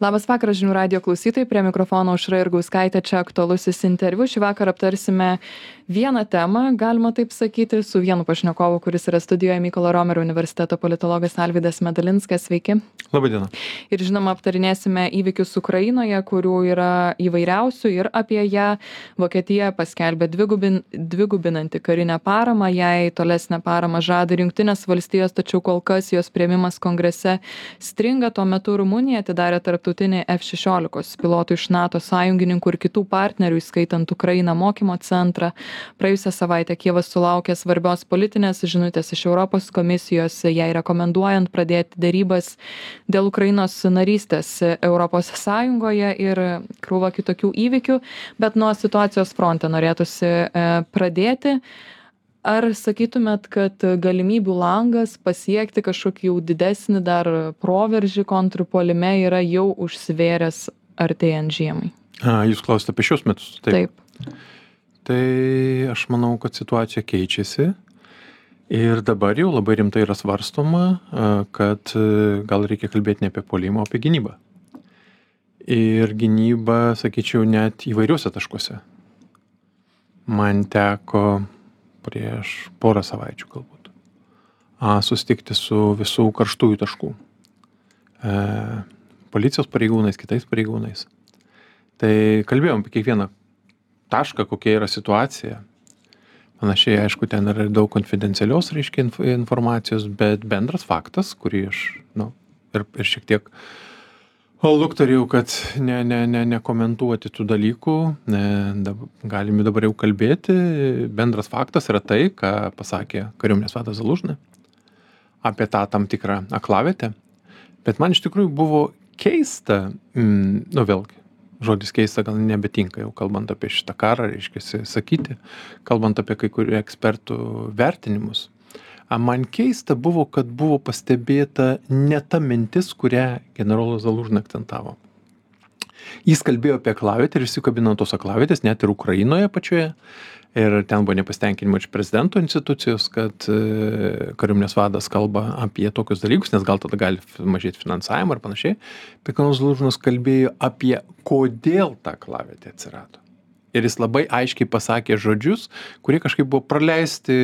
labas vakaras žinių radijo klausytojai. Prie mikrofono aušra jurgauskaitė. Čia aktualusis interviu. Šįvakar aptarsime vieną temą galima taip sakyti su vienu pašnekovu kuris yra studijoje mykolo romerio universiteto politologas alvydas medalinskas. Sveiki. Laba diena ir žinoma aptarinėsime įvykius ukrainoje kurių yra įvairiausių ir apie ją. Vokietija paskelbė dvigubin dvigubinanti karinę paramą. Jai tolesnę paramą žada ir jungtinės valstijos tačiau kol kas jos priėmimas kongrese stringa. Tuo metu rumunija atidarė tarp tarptautinį f šešiolikos pilotų iš nato sąjungininkų ir kitų partnerių įskaitant ukrainą mokymo centrą. Praėjusią savaitę kijevas sulaukė svarbios politinės žinutės iš europos komisijos jai rekomenduojant pradėti derybas dėl ukrainos narystės europos sąjungoje ir krūva kitokių įvykių bet nuo situacijos fronte norėtųsi e, pradėti ar sakytumėt kad galimybių langas pasiekti kažkokį jau didesnį dar proveržį kontrpuolime yra jau užsivėręs artėjant žiemai? A jūs klausiat apie šiuos metus taip. Tai aš manau kad situacija keičiasi. Ir dabar jau labai rimtai yra svarstoma kad gal reikia kalbėt ne apie puolimą o apie gynybą. Ir gynybą sakyčiau net įvairiuose taškuose. Man teko prieš porą savaičių galbūt susitikti su visų karštųjų taškų e, policijos pareigūnais, kitais pareigūnais. Tai kalbėjom apie kiekvieną tašką, kokia yra situacija. Panašiai, aišku, ten yra daug konfidencialios, reiškia, informacijos, bet bendras faktas, kurį aš, na, nu, ir, ir šiek tiek uh, o lukterėjau kad ne ne ne nekomentuoti tų dalykų ne dab galim dabar jau kalbėti. Bendras faktas yra tai ką pasakė kariuomenės vadas zalužny apie tą tam tikrą aklavietę. Bet man iš tikrųjų buvo keista mm, nu vėlgi žodis keista gal nebetinka jau kalbant apie šitą karą reiškiasi sakyti kalbant apie kai kurių ekspertų vertinimus man keista buvo kad buvo pastebėta ne ta mintis kurią generolas zalužny akcentavo. Jis kalbėjo apie aklavietę ir įsikabino ant tos aklavietės net ir ukrainoje pačioje. Ir ten buvo nepasitenkinimo iš prezidento institucijos kad e, kariuomenės vadas kalba apie tokius dalykus nes gal tada gali mažėt finansavimo ir panašiai. Generolas zalužnas kalbėjo apie kodėl ta aklavietė atsirado ir jis labai aiškiai pasakė žodžius kurie kažkaip buvo praleisti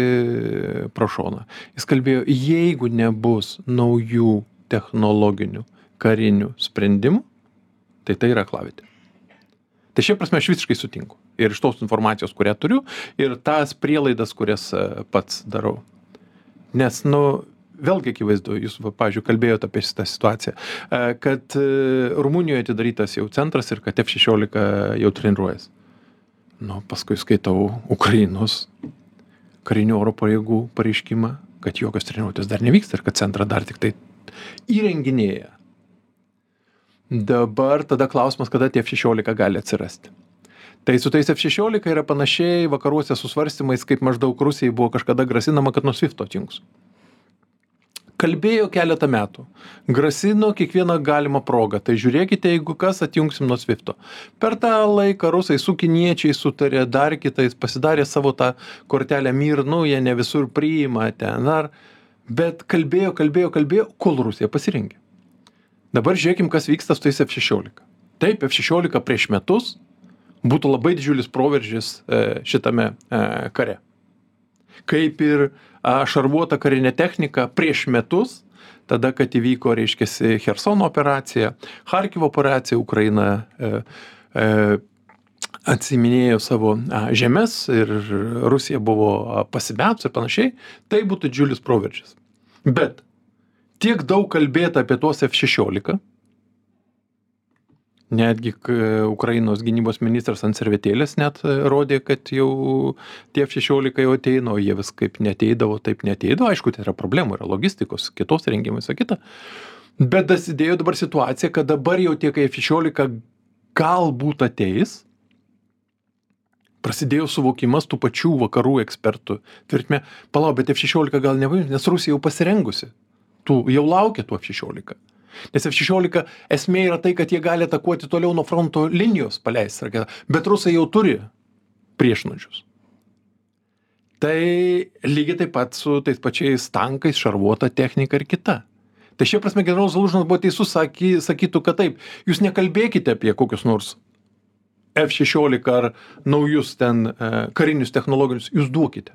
pro šoną. Jis kalbėjo jeigu nebus naujų technologinių karinių sprendimų tai tai yra aklavietė. Tai šia prasme aš visiškai sutinku. Ir iš tos informacijos kurią turiu ir tas prielaidas kurias e, pats darau. Nes nu vėlgi akivaizdu jūs pavyzdžiui kalbėjot apie šitą situaciją e, kad e, rumunijoj atidarytas jau centras ir kad f šešiolika jau treniruojas nu paskui skaitau ukrainos karinių oro pajėgų pareiškimą kad jokios treniruotės dar nevyksta ir kad centrą dar tiktai įrenginėja. Dabar tada klausimas kada tie f šešiolika gali atsirasti. Tai su tais f šešiolika yra panašiai vakaruose su svarstymais kaip maždaug rusijai buvo kažkada grasinama kad nuo svifto atjungs kalbėjo keletą metų. Grasino kiekviena galima proga tai žiūrėkite jeigu kas atjungsim nuo svifto per tą laiką rusai su kiniečiais sutarė dar kitais pasidarė savo tą kortelę mir nu jie ne visur priima ten ar. Bet kalbėjo kalbėjo kalbėjo kol rusija pasirengė. Dabar žiūrėkim kas vyksta su tais f šešiolika. Taip f šešiolika prieš metus būtų labai didžiulis proveržis e, šitame e, kare. Kaip ir šarvuota karinė technika prieš metus tada kad įvyko reiškiasi chersono operacija charkivo operacija ukraina e, e, atsiiminėjo savo žemes ir rusija buvo pasimetus ir panašiai. Tai būtų didžiulis proveržis. Bet tiek daug kalbėta apie tuos f šešiolika netgi ukrainos gynybos ministras ant servetėlės net e, rodė kad jau tie f šešiolika jau ateina o jie vis kaip neateidavo taip neateidavo. Aišku tai yra problemų yra logistikos kitos rengimo visa kita. Bet dasidėjo dabar situacija kad dabar jau tie f šešiolika galbūt ateis prasidėjo suvokimas tų pačių vakarų ekspertų tvirtme. Palauk bet f šešiolika gal nepaims nes rusija jau pasirengusi. Tų jau laukia tų f šešiolika nes f šešiolika esmė yra tai kad jie gali atakuoti toliau nuo fronto linijos paleist raketą bet rusai jau turi priešnuodžius. Tai lygiai taip pat su tais pačiais tankais šarvuota technika ir kita. Tai šia prasme generolas Zalužnas buvo teisus, saky, sakytų, kad taip, jūs nekalbėkite apie kokius nors F-16 ar naujus ten e, karinius technologinius, jūs duokite.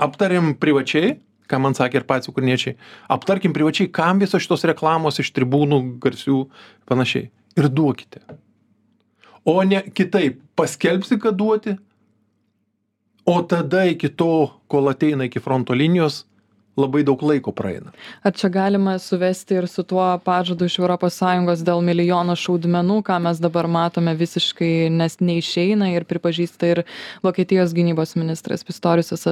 Aptarėm privačiai, ką man sakė ir patys ukrainiečiai, aptarkim privačiai, kam visos šitos reklamos iš tribūnų garsių panašiai. Ir duokite. O ne kitaip, paskelbsi, kad duoti, o tada iki to, kol ateina iki fronto linijos, labai daug laiko praeina. Ar čia galima suvesti ir su tuo pažadu iš ES dėl milijono šaudmenų, ką mes dabar matome visiškai, nes neišeina ir pripažįsta ir Vokietijos gynybos ministras Pistoriusas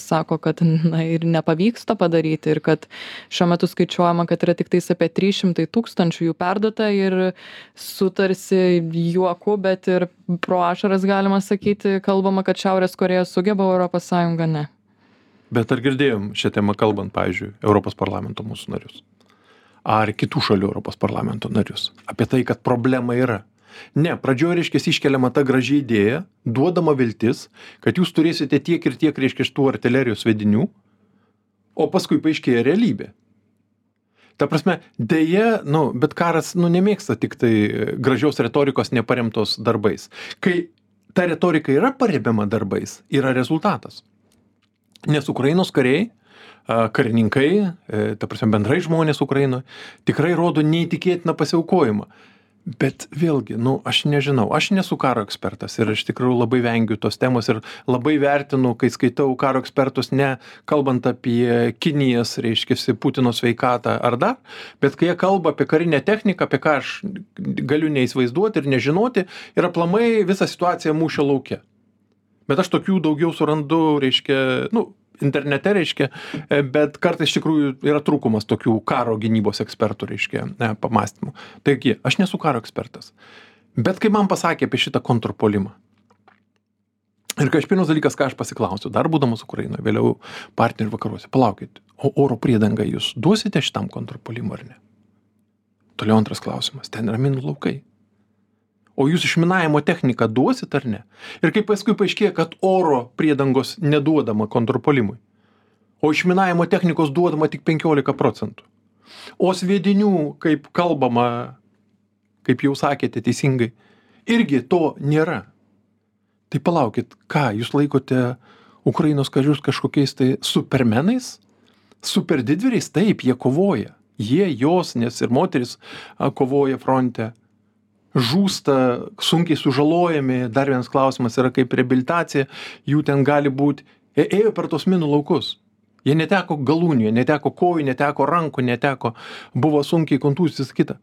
sako, kad na, ir nepavyks to padaryti ir kad šiuo metu skaičiuojama, kad yra tik tais apie 300 tūkstančių jų perdata ir sutarsi juoku, bet ir pro ašaras galima sakyti, kalbama, kad Šiaurės Koreja sugeba, ES ne. Bet ar girdėjom šią temą kalbant, pavyzdžiui, Europos parlamento mūsų narius? Ar kitų šalių Europos parlamento narius? Apie tai, kad problema yra. Ne, pradžioje, reiškia, iškeliama ta graži idėja, duodama viltis, kad jūs turėsite tiek ir tiek, reiškia, tų artilerijos vedinių, o paskui paaiškėja realybė. Ta prasme, dėja, nu, bet karas, nu, nemėgsta tik tai gražios retorikos neparemtos darbais. Kai ta retorika yra paremiama darbais, yra rezultatas nes Ukrainos kariai, karininkai, e, ta prasme bendrai žmonės Ukrainoje, tikrai rodo neįtikėtiną pasiaukojimą. Bet vėlgi, nu, aš nežinau, aš nesu karo ekspertas ir iš tikrųjų labai vengiu tos temos ir labai vertinu, kai skaitau karo ekspertus, ne kalbant apie Kinijas, reiškia, Putino sveikatą ar dar, bet kai jie kalba apie karinę techniką, apie ką aš galiu neįsivaizduoti ir nežinoti, ir aplamai visą situaciją mūšio laukia bet aš tokių daugiau surandu reiškia nu internete reiškia e, bet kartais iš tikrųjų yra trūkumas tokių karo gynybos ekspertų reiškia e, pamąstymų taigi aš nesu karo ekspertas. Bet kai man pasakė apie šitą kontrpuolimą ir kai aš pirmas dalykas ką aš pasiklausiau dar būdamas ukrainoj vėliau partnerių vakaruose palaukit o oro priedangą jūs duosite šitam kontrpuolimui ar ne? Toliau antras klausimas ten yra minų laukai o jūs išminavimo techniką duosit ar ne? Ir kai paskui paaiškėja kad oro priedangos neduodama kontrpuolimui o išminavimo technikos duodama tik penkiolika procentų. O sviedinių kaip kalbama kaip jau sakėte teisingai irgi to nėra. Tai palaukit ką jūs laikote ukrainos karius kažkokiais tai supermenais? Super didvyriais taip jie kovoja. Jie jos nes ir moterys kovoja fronte žūsta sunkiai sužalojami. Dar vienas klausimas yra kaip reabilitacija. Jų ten gali būt jie ėjo per tuos minų laukus. Jie neteko galūnių neteko kojų neteko rankų neteko buvo sunkiai kontūzijos visa kita.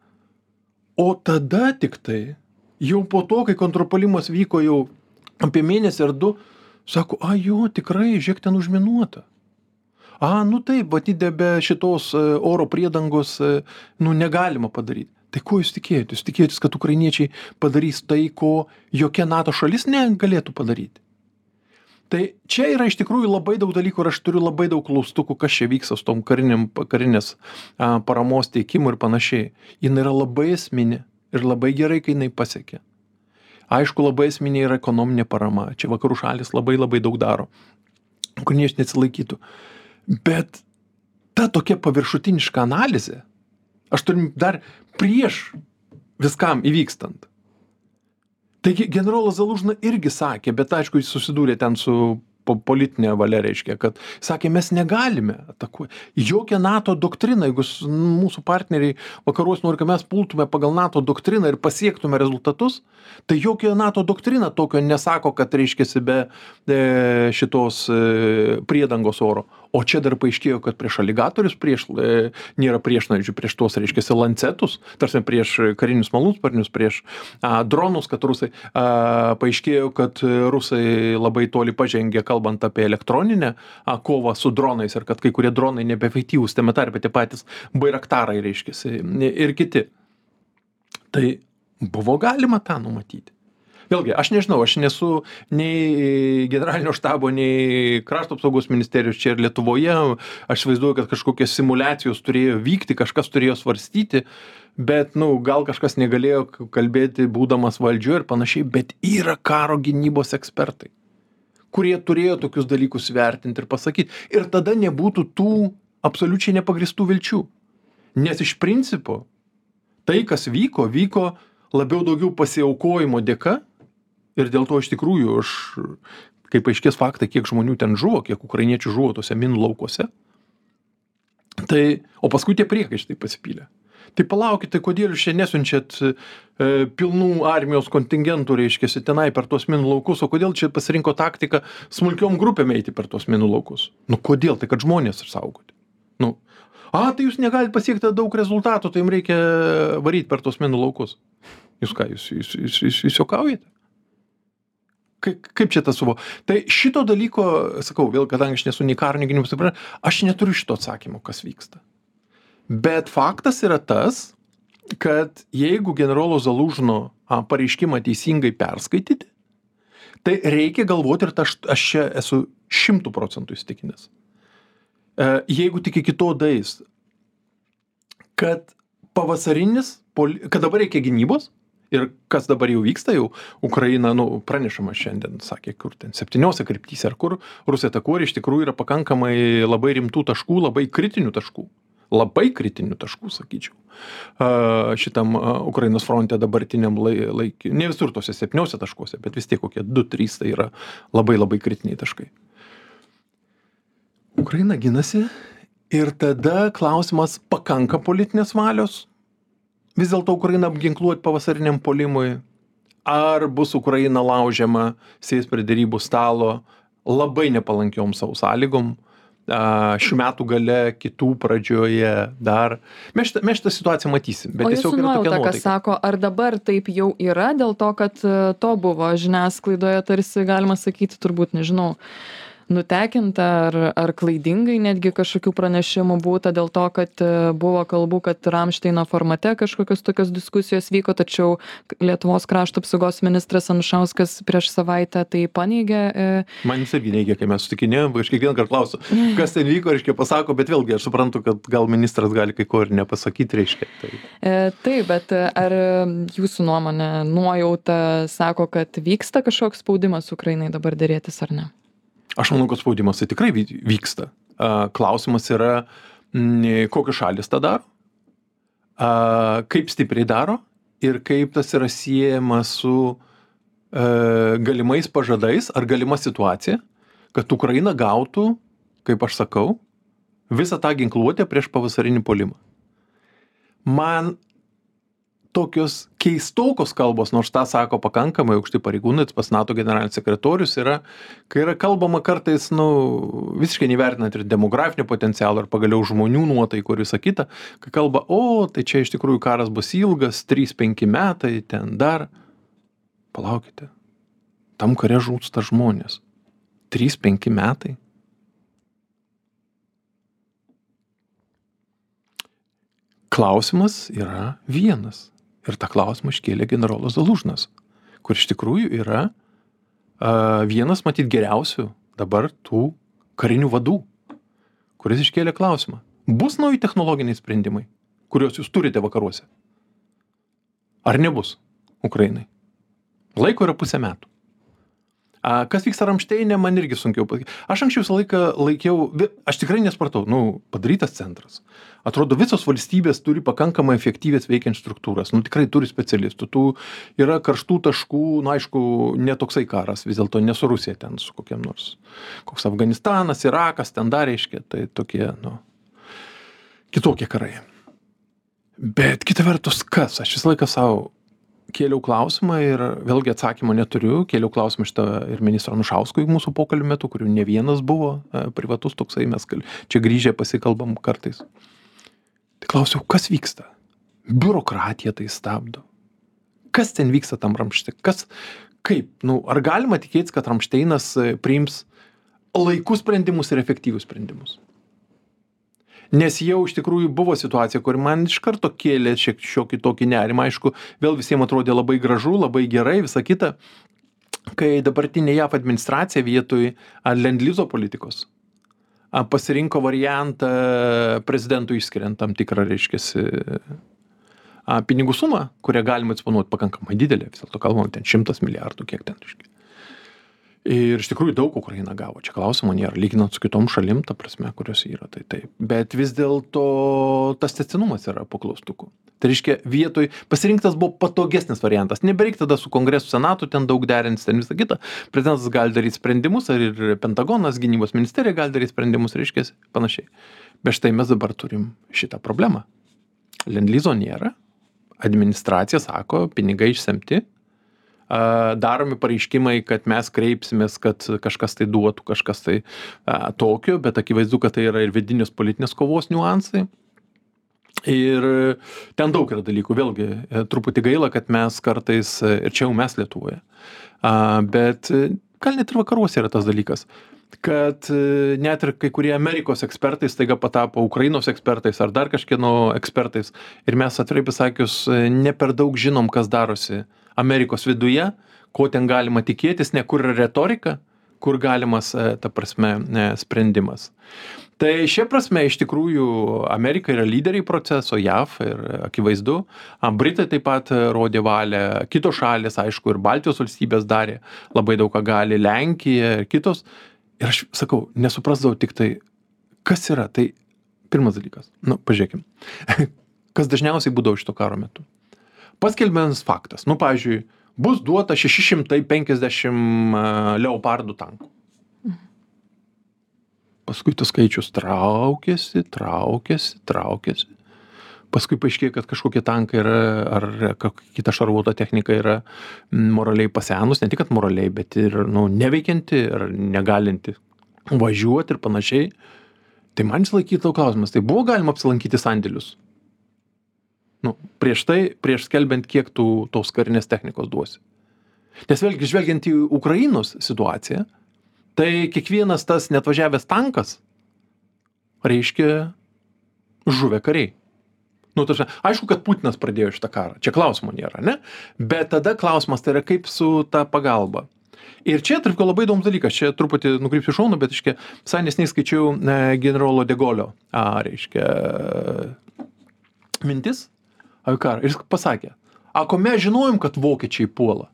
O tada tiktai jau po to kai kontrpuolimas vyko jau apie mėnesį ar du sako a jo tikrai žiūrėk ten užminuota. A nu taip matyt be šitos e, oro priedangos e, nu negalima padaryt tai ko jūs tikėjotės? Tikėjotės kad ukrainiečiai padarys tai ko jokia nato šalis negalėtų padaryti. Tai čia yra iš tikrųjų labai daug dalykų ir aš turiu labai daug klaustukų kas čia vyksta su tom karinėm karinės a, paramos teikimu ir panašiai. Jinai yra labai esminė ir labai gerai kai jinai pasiekia aišku labai esminė yra ekonominė parama. Čia vakarų šalys labai labai daug daro. Ukrainiečiai neatsilaikytų. Bet ta tokia paviršutiniška analizė aš turiu dar prieš viskam įvykstant. Taigi generolas Zalužna irgi sakė, bet aišku, jis susidūrė ten su po politinė valia reiškia, kad sakė, mes negalime atakuoti. Jokia NATO doktrina, jeigu mūsų partneriai vakaruos nori, kad mes pultume pagal NATO doktriną ir pasiektume rezultatus, tai jokia NATO doktrina tokio nesako, kad reiškia be e, šitos e, priedangos oro o čia dar paaiškėjo kad prieš aligatorius prieš e, nėra priešnuodžių prieš tuos reiškiasi lancetus ta prasme prieš karinius malūnsparnius prieš a dronus kad rusai a paaiškėjo kad rusai labai toli pažengė kalbant apie elektroninę a kovą su dronais ir kad kai kurie dronai nebeefektyvūs tame tarpe tie patys bairaktarai reiškiasi ir kiti. Tai buvo galima tą numatyti vėlgi aš nežinau aš nesu nei generalinio štabo nei krašto apsaugos ministerijos čia ir lietuvoje aš įsivaizduoju kad kažkokios simuliacijos turėjo vykti kažkas turėjo svarstyti bet nu gal kažkas negalėjo kalbėti būdamas valdžioj ir panašiai bet yra karo gynybos ekspertai kurie turėjo tokius dalykus vertint ir pasakyt ir tada nebūtų tų absoliučiai nepagristų vilčių. Nes iš principo tai, kas vyko, vyko labiau daugiau pasiaukojimo dėka ir dėl to iš tikrųjų aš, kaip aiškės faktai, kiek žmonių ten žuvo, kiek ukrainiečių žuvo tose minų laukuose, tai, o paskui tie priekaištai pasipylė. Tai palaukit, tai kodėl jūs čia nesunčiat e, pilnų armijos kontingentų, reiškia, tenai per tuos minų laukus, o kodėl čia pasirinko taktiką smulkiom grupėm eiti per tuos minų laukus? Nu kodėl? Tai kad žmonės saugoti. Nu, a, tai jūs negalite pasiekti daug rezultatų, tai jums reikia varyti per tuos minų laukus. Jūs ką, jūs, jūs, jūs, jūs, jūs juokaujate? Kaip, kaip čia tas suvo? Tai šito dalyko, sakau, vėl, kadangi aš nesu nei karo, nei gynybos, aš neturiu šito atsakymo, kas vyksta. Bet faktas yra tas, kad jeigu generolo Zalužno pareiškimą teisingai perskaityti, tai reikia galvoti ir aš, aš čia esu šimtų procentų įstikinęs. E, jeigu tik iki to dais, kad pavasarinis, kad dabar reikia gynybos ir kas dabar jau vyksta, jau Ukraina, nu, pranešama šiandien, sakė, kur ten septyniose kryptyse ar kur Rusija atakuoja, iš tikrųjų yra pakankamai labai rimtų taškų, labai kritinių taškų labai kritinių taškų, sakyčiau, šitam Ukrainos fronte dabartiniam laikui. Ne visur tose septyniose taškuose, bet vis tiek kokie 2-3 tai yra labai labai kritiniai taškai. Ukraina ginasi ir tada klausimas pakanka politinės valios. Vis dėlto Ukraina apginkluoti pavasariniam polimui. Ar bus Ukraina laužiama, sės prie dėrybų stalo labai nepalankiom savo sąlygom, šių metų gale, kitų pradžioje dar. Mes šitą, mes šitą situaciją matysim. Bet o tiesiog yra tokia nuotaika. Kas sako, ar dabar taip jau yra, dėl to, kad e, to buvo žiniasklaidoje tarsi, galima sakyti, turbūt, nežinau, nutekinta ar ar klaidingai netgi kažkokių pranešimų būta dėl to kad e, buvo kalbų kad ramšteino formate kažkokios tokios diskusijos vyko tačiau lietuvos krašto apsaugos ministras anušauskas prieš savaitę tai paneigė e, man jis irgi neigė kai mes susitikinėjom aš kiekvienąkart klausiu kas ten vyko reiškia pasako bet vėlgi aš suprantu kad gal ministras gali kai ko ir nepasakyt reiškia tai. E, taip bet ar jūsų nuomone nuojauta sako kad vyksta kažkoks spaudimas ukrainai dabar derėtis ar ne Aš manau, kad spaudimas tai tikrai vyksta. Klausimas yra, kokios šalis tą daro, kaip stipriai daro ir kaip tas yra siejama su galimais pažadais ar galima situacija, kad Ukraina gautų, kaip aš sakau, visą tą ginkluotę prieš pavasarinį polimą. Man tokios keistokos kalbos nors tą sako pakankamai aukšti pareigūnai pats nato generalinis sekretorius yra kai yra kalbama kartais nu visiškai neįvertinant ir demografinio potencialo ir pagaliau žmonių nuotaikų ir visa kita kai kalba o tai čia iš tikrųjų karas bus ilgas trys penki metai ten dar. Palaukite tam kare žūsta žmonės. Trys penki metai? Klausimas yra vienas ir tą klausimą iškėlė generolas Zalužnas, kur iš tikrųjų yra a, vienas, matyt, geriausių dabar tų karinių vadų, kuris iškėlė klausimą. Bus nauji technologiniai sprendimai, kuriuos jūs turite vakaruose? Ar nebus Ukrainai? Laiko yra pusę metų. A, kas vyksta Ramšteine, man irgi sunkiau pasakyti. Aš anksčiau visą laiką laikiau, aš tikrai nespratau, nu, padarytas centras. Atrodo, visos valstybės turi pakankamai efektyvės veikiant struktūras, nu tikrai turi specialistų, tų yra karštų taškų, na aišku, netoksai karas, vis dėlto ne su Rusija ten, su kokiam nors, koks Afganistanas, Irakas, ten dar reiškia, tai tokie, nu, kitokie karai. Bet kita vertus, kas, aš visą laiką savo kėliau klausimą ir vėlgi atsakymo neturiu. Kėliau klausimą šitą ir ministro anušauskui mūsų pokalbių metu kurių ne vienas buvo e, privatus toksai. Mes kal čia grįžę pasikalbam kartais. Tai klausiau kas vyksta? Biurokratija tai stabdo. Kas ten vyksta tam ramšte? Kas kaip? Nu ar galima tikėtis kad ramšteinas e, priims laiku sprendimus ir efektyvius sprendimus nes jau iš tikrųjų buvo situacija kur man iš karto kėlė šiek šiokį tokį nerimą. Aišku vėl visiem atrodė labai gražu labai gerai visa kita. Kai dabartinė jav administracija vietoj lendlizo politikos pasirinko variantą prezidentui išskiriant tam tikrą reiškiasi pinigų sumą kurią galima eksponuot pakankamai didelę vis dėlto kalbam ten šimtas milijardų kiek ten reiškia ir iš tikrųjų daug ukraina gavo. Čia klausimo nėra lyginant su kitom šalim ta prasme kurios yra tai taip. Bet vis dėlto tas tęstinumas yra po klaustuku. Tai reiškia vietoj pasirinktas buvo patogesnis variantas. Nebereik tada su kongresu senatu ten daug derintis ten visa kita. Prezidentas gali daryt sprendimus ar ir pentagonas gynybos ministerija gali daryt sprendimus reiškias panašiai. Bet štai mes dabar turim šitą problemą. Lendlizo nėra. Administracija sako pinigai išsemti daromi pareiškimai, kad mes kreipsimės, kad kažkas tai duotų, kažkas tai tokio, bet akivaizdu, kad tai yra ir vidinės politinės kovos niuansai. Ir ten daug yra dalykų, vėlgi, e, truputį gaila, kad mes kartais, e, ir čia jau mes Lietuvoje, bet e, gal net ir vakaruose yra tas dalykas kad net ir kai kurie Amerikos ekspertai staiga patapo Ukrainos ekspertais ar dar kažkieno ekspertais. Ir mes atvirai pasakius, ne per daug žinom, kas darosi Amerikos viduje, ko ten galima tikėtis, ne kur yra retorika, kur galimas, e, ta prasme, e, sprendimas. Tai šia prasme iš tikrųjų Amerika yra lyderiai proceso, JAV ir akivaizdu, Britai taip pat rodė valią, kitos šalis, aišku, ir Baltijos valstybės darė labai daug ką gali, Lenkija ir kitos. Ir aš sakau, nesuprasdavau tik tai, kas yra. Tai pirmas dalykas, nu, pažiūrėkim, kas dažniausiai būdavo šito karo metu paskelbiamas faktas. Nu pavyzdžiui bus duota šeši šimtai penkiasdešim leopardų tankų. Paskui tas skaičius traukiasi traukiasi traukiasi. Paskui paaiškėja kad kažkokie tankai yra ar kita šarvuota technika yra moraliai pasenus ne tik moraliai bet ir nu neveikianti ar negalinti važiuot ir panašiai. Tai man visąlaik kyla klausimas tai buvo galima apsilankyti sandėlius nu prieš tai prieš skelbiant kiek tu tos karinės technikos duosi. Nes vėlgi žvelgiant į ukrainos situaciją tai kiekvienas tas neatvažiavęs tankas reiškia žuvę kariai. Nu ta prasme aišku kad putinas pradėjo šitą karą. Čia klausimo nėra ane bet tada klausimas tai yra kaip su ta pagalba. Ir čia tarp kitko labai įdomus dalykas. Čia truputį nukrypsiu į šoną bet reiškia visai neseniai skaičiau e, generolo de golio a reiškia mintis apie karą. Ir jis pasakė, ako mes žinojom, kad vokiečiai puola.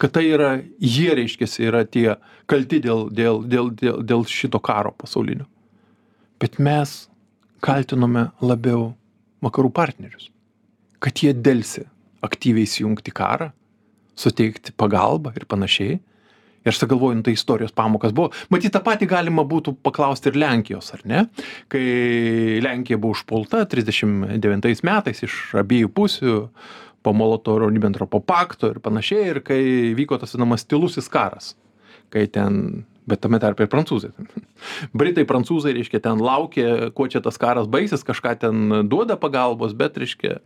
Kad tai yra, jie reiškiasi, yra tie kalti dėl, dėl, dėl, dėl, dėl šito karo pasaulinio. Bet mes kaltinome labiau vakarų partnerius. Kad jie dėlsi aktyviai įsijungti karą, suteikti pagalbą ir panašiai ir aš tada galvoju nu tai istorijos pamokos buvo. Matyt tą patį galima būtų paklausti ir lenkijos ar ne? Kai lenkija buvo užpulta trisdešim devintais metais iš abiejų pusių po molotovo ribentropo pakto ir panašiai ir kai vyko tas vadinamas tylusis karas kai ten bet tame tarpe ir prancūzai britai prancūzai reiškia ten laukė kuo čia tas karas baigsis kažką ten duoda pagalbos bet reiškia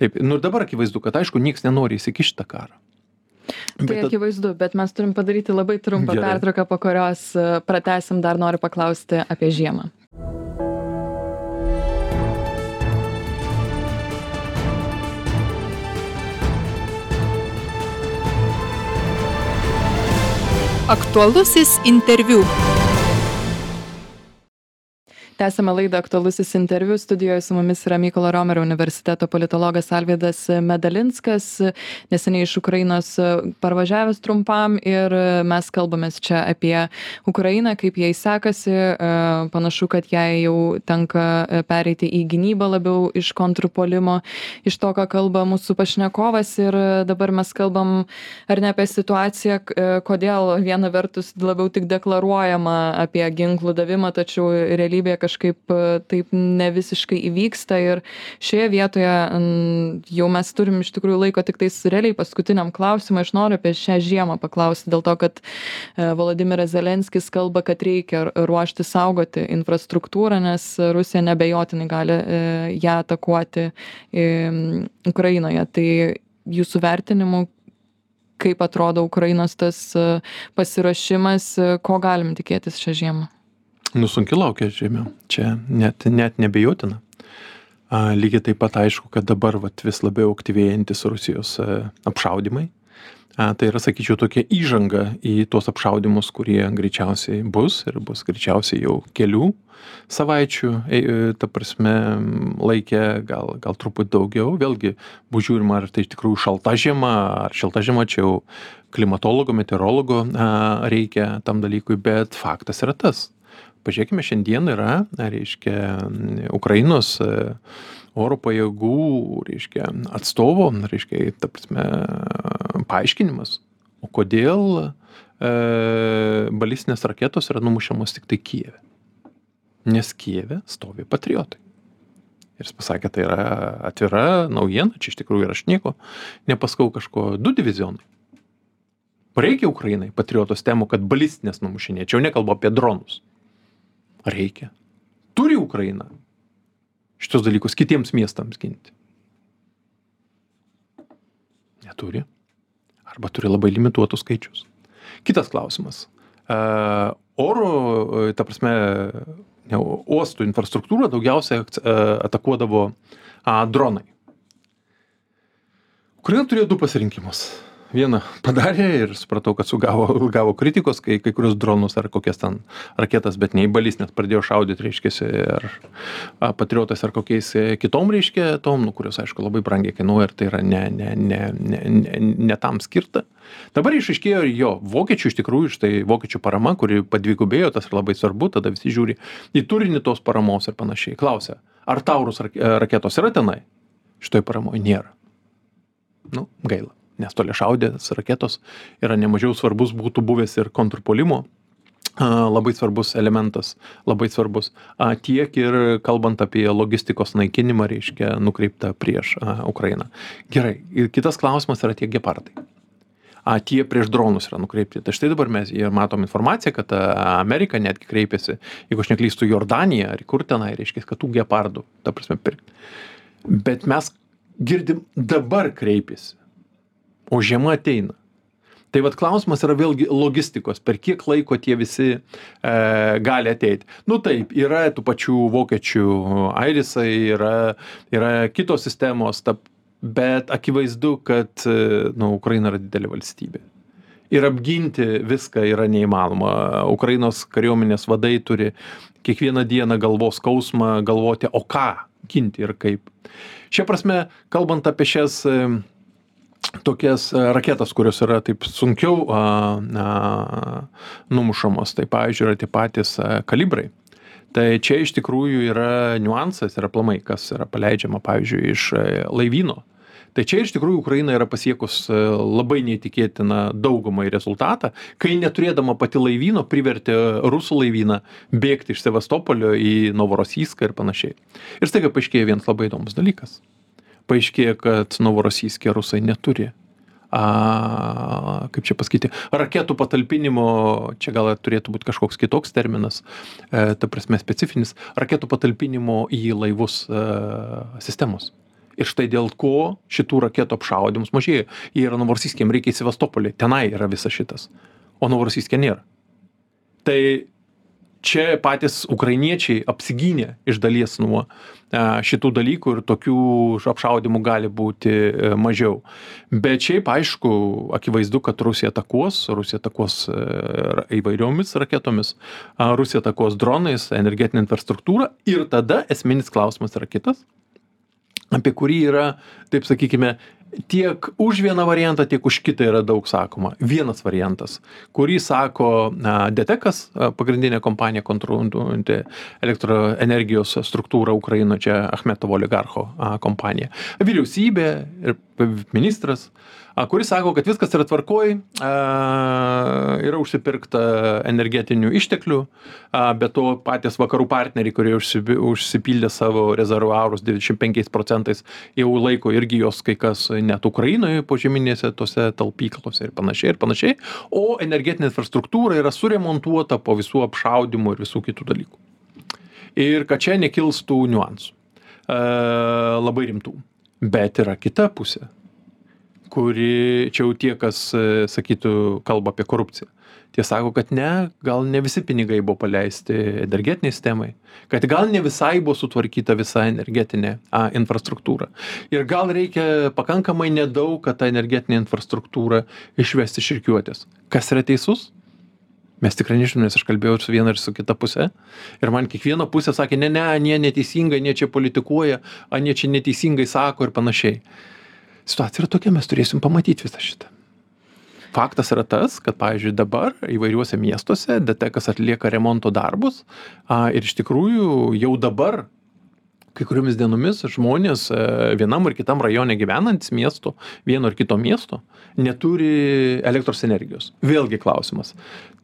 taip. Nu ir dabar akivaizdu kad aišku nieks nenori įsikišt į tą karą Tai akivaizdu, bet mes turim padaryti labai trumpą Gerai. pertrauką, po kurios e, pratesim dar noriu paklausti apie žiemą. Aktualusis interviu tęsiame laidą aktualusis interviu. Studijoje su mumis yra mykolo romerio universiteto politologas alvydas medalinskas neseniai iš ukrainos parvažiavęs trumpam ir mes kalbamės čia apie ukrainą kaip jai sekasi. Panašu kad jai jau tenka pereiti į gynybą labiau iš kontrpuolimo iš to ką kalba mūsų pašnekovas. Ir dabar mes kalbam ar ne apie situaciją kodėl viena vertus labiau tik deklaruojama apie ginklų davimą tačiau realybėje kažkaip e, taip ne visiškai įvyksta ir šioje vietoje jau mes turim iš tikrųjų laiko tiktais realiai paskutiniam klausimui. Aš noriu apie šią žiemą paklausti dėl to kad e, volodimiras zelenskis kalba kad reikia ruošti saugoti infrastruktūrą nes rusija neabejotinai gali e, ją atakuoti ukrainoje. Tai jūsų vertinimu kaip atrodo ukrainos tas pasiruošimas ko galim tikėtis šią žiemą Nu, sunki laukia žiemė. Čia net, net nebejotina. A, lygiai taip pat aišku, kad dabar vat, vis labiau aktyvėjantis Rusijos a, apšaudimai. a, tai yra, sakyčiau, tokia įžanga į tuos apšaudimus, kurie greičiausiai bus ir bus greičiausiai jau kelių savaičių, e, e, ta prasme, laikė gal, gal truputį daugiau. Vėlgi, bus žiūrima, ar tai iš tikrųjų šalta žiema, ar šilta žiema, čia jau klimatologo, meteorologo a, reikia tam dalykui, bet faktas yra tas. Pažiūrėkime, šiandien yra, reiškia, Ukrainos e, oro pajėgų, reiškia, atstovo, reiškia, ta prasme, paaiškinimas, o kodėl e, balistinės raketos yra numušiamos tik tai Kijeve. Nes Kijeve stovi patriotai. Ir jis pasakė, tai yra atvira naujiena, čia iš tikrųjų ir aš nieko nepaskau kažko, du divizionai. Reikia Ukrainai patriotos temų, kad balistinės numušinėčiau, nekalbu apie dronus. Reikia. Turi Ukraina šitos dalykus kitiems miestams ginti. Neturi. Arba turi labai limituotus skaičius. Kitas klausimas. Uh, oro, ta prasme, ne, uostų infrastruktūrą daugiausiai uh, atakuodavo uh, dronai. Ukraina turėjo du pasirinkimus vieną padarė ir supratau, kad sugavo gavo kritikos, kai kai kurios dronus ar kokias ten raketas, bet ne į balistines pradėjo šaudyti, reiškia, ar a, patriotas ar kokiais e, kitom, reiškia, tom, nu, kurios, aišku, labai brangiai kainuoja ir tai yra ne, ne, ne, ne, ne, ne tam skirta. Dabar išaiškėjo jo, vokiečių iš tikrųjų, štai vokiečių parama, kuri padvigubėjo, tas labai svarbu, tada visi žiūri į turinį tos paramos ir panašiai. Klausia, ar taurus raketos yra tenai? Šitoj paramoje nėra. Nu, gaila nes toliašaudės raketos yra nemažiau svarbus būtų buvęs ir kontrpuolimo labai svarbus elementas, labai svarbus. Tiek ir kalbant apie logistikos naikinimą, reiškia, nukreipta prieš Ukrainą. Gerai, ir kitas klausimas yra tie gepardai. A, tie prieš dronus yra nukreipti. Tai štai dabar mes matom informaciją, kad Amerika netgi kreipėsi, jeigu aš neklystu, Jordaniją ar kur tenai, reiškia, kad tų gepardų, ta prasme, pirkti. Bet mes girdim, dabar kreipėsi o žiema ateina. Tai vad klausimas yra vėlgi logistikos, per kiek laiko tie visi e, gali ateiti. Nu taip, yra tų pačių vokiečių airisai, yra, yra kitos sistemos, ta, bet akivaizdu, kad e, nu, Ukraina yra didelė valstybė. Ir apginti viską yra neįmanoma. Ukrainos kariuomenės vadai turi kiekvieną dieną galvos skausmą galvoti, o ką ginti ir kaip. Šia prasme, kalbant apie šias e, tokias e, raketas, kurios yra taip sunkiau a, a, numušamos. Tai pavyzdžiui, yra tie patys a, kalibrai. Tai čia iš tikrųjų yra niuansas ir aplamai, kas yra paleidžiama, pavyzdžiui, iš e, laivyno. Tai čia iš tikrųjų Ukraina yra pasiekus e, labai neįtikėtiną daugumą į rezultatą, kai neturėdama pati laivyno privertė rusų laivyną bėgti iš Sevastopolio į Novorosijską ir panašiai. Ir staiga paaiškėjo vienas labai įdomus dalykas paaiškėja, kad Novorosijskė rusai neturi a, kaip čia pasakyti, raketų patalpinimo, čia gal turėtų būti kažkoks kitoks terminas, e, ta prasme specifinis, raketų patalpinimo į laivus e, sistemos. Ir štai dėl ko šitų raketų apšaudimus mažėja. Jie yra Novorosiskėm, reikia į Sevastopolį, tenai yra visas šitas, o Novorosiskė nėra. Tai čia patys ukrainiečiai apsigynė iš dalies nuo šitų dalykų ir tokių apšaudymų gali būti e, mažiau. Bet šiaip aišku, akivaizdu, kad Rusija atakuos, Rusija atakuos e, įvairiomis raketomis, Rusija atakuos dronais, energetinė infrastruktūra ir tada esminis klausimas yra kitas apie kurį yra, taip sakykime, tiek už vieną variantą, tiek už kitą yra daug sakoma. Vienas variantas, kurį sako Detekas, pagrindinė kompanija kontroliuojanti elektroenergijos struktūrą Ukrainoje, čia Ahmetovo oligarcho kompanija. Vyriausybė ir ministras kuris sako, kad viskas yra tvarkoj, yra užsipirkta energetinių išteklių, bet to patys vakarų partneriai, kurie užsipildė savo rezervuarus 25 procentais, jau laiko irgi jos kai kas net Ukrainoje požeminėse tose talpyklose ir panašiai ir panašiai, o energetinė infrastruktūra yra suremontuota po visų apšaudimų ir visų kitų dalykų. Ir kad čia nekils tų niuansų. E, labai rimtų. Bet yra kita pusė kuri čia jau tie, kas e, sakytų, kalba apie korupciją. Tie sako, kad ne, gal ne visi pinigai buvo paleisti energetiniai sistemai, kad gal ne visai buvo sutvarkyta visa energetinė a, infrastruktūra. Ir gal reikia pakankamai nedaug, kad tą energetinę infrastruktūrą išvesti iš irkiuotės. Kas yra teisus? Mes tikrai nežinom, nes aš kalbėjau su viena ir su kita pusė. Ir man kiekviena pusė sakė, ne, ne, nie neteisingai, nie čia politikuoja, anie čia neteisingai sako ir panašiai. Situacija yra tokia, mes turėsim pamatyti visą šitą. Faktas yra tas, kad, pavyzdžiui, dabar įvairiuose miestuose DTEKas atlieka remonto darbus a, ir iš tikrųjų jau dabar kai kuriomis dienomis žmonės e, vienam ar kitam rajone gyvenantys miesto, vieno ar kito miesto, neturi elektros energijos. Vėlgi klausimas.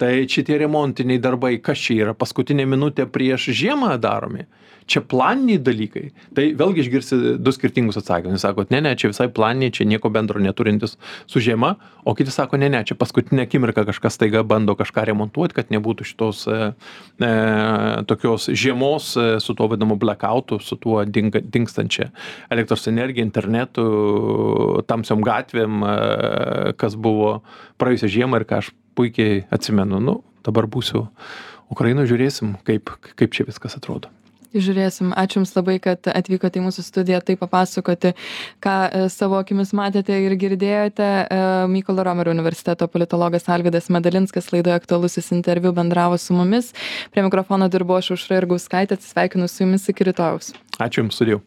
Tai šitie remontiniai darbai, kas čia yra, paskutinė minutė prieš žiemą daromi? čia planiniai dalykai tai vėlgi išgirsi du skirtingus atsakymus sakot ne ne čia visai planiniai čia nieko bendro neturintys su žiema o kiti sako ne ne čia paskutinę akimirką kažkas staiga bando kažką remontuot kad nebūtų šitos e, e, tokios žiemos e, su tuo vadinamu blekautu su tuo dinga, dingstančia elektros energija internetu tamsiom gatvėm e, kas buvo praėjusią žiemą ir ką aš puikiai atsimenu. Nu dabar būsiu Ukrainoje žiūrėsim, kaip, kaip čia viskas atrodo. Žiūrėsim. Ačiū jums labai kad atvykote į mūsų studiją taip papasakoti ką e, savo akimis matėte ir girdėjote. E, mykolo romerio universiteto politologas alvydas medalinskas laidoje aktualusis interviu bendravo su mumis. Prie mikrofono dirbau aš aušra jurgauskaitė atsisveikinu su jumis iki rytojaus ačiū jums sudie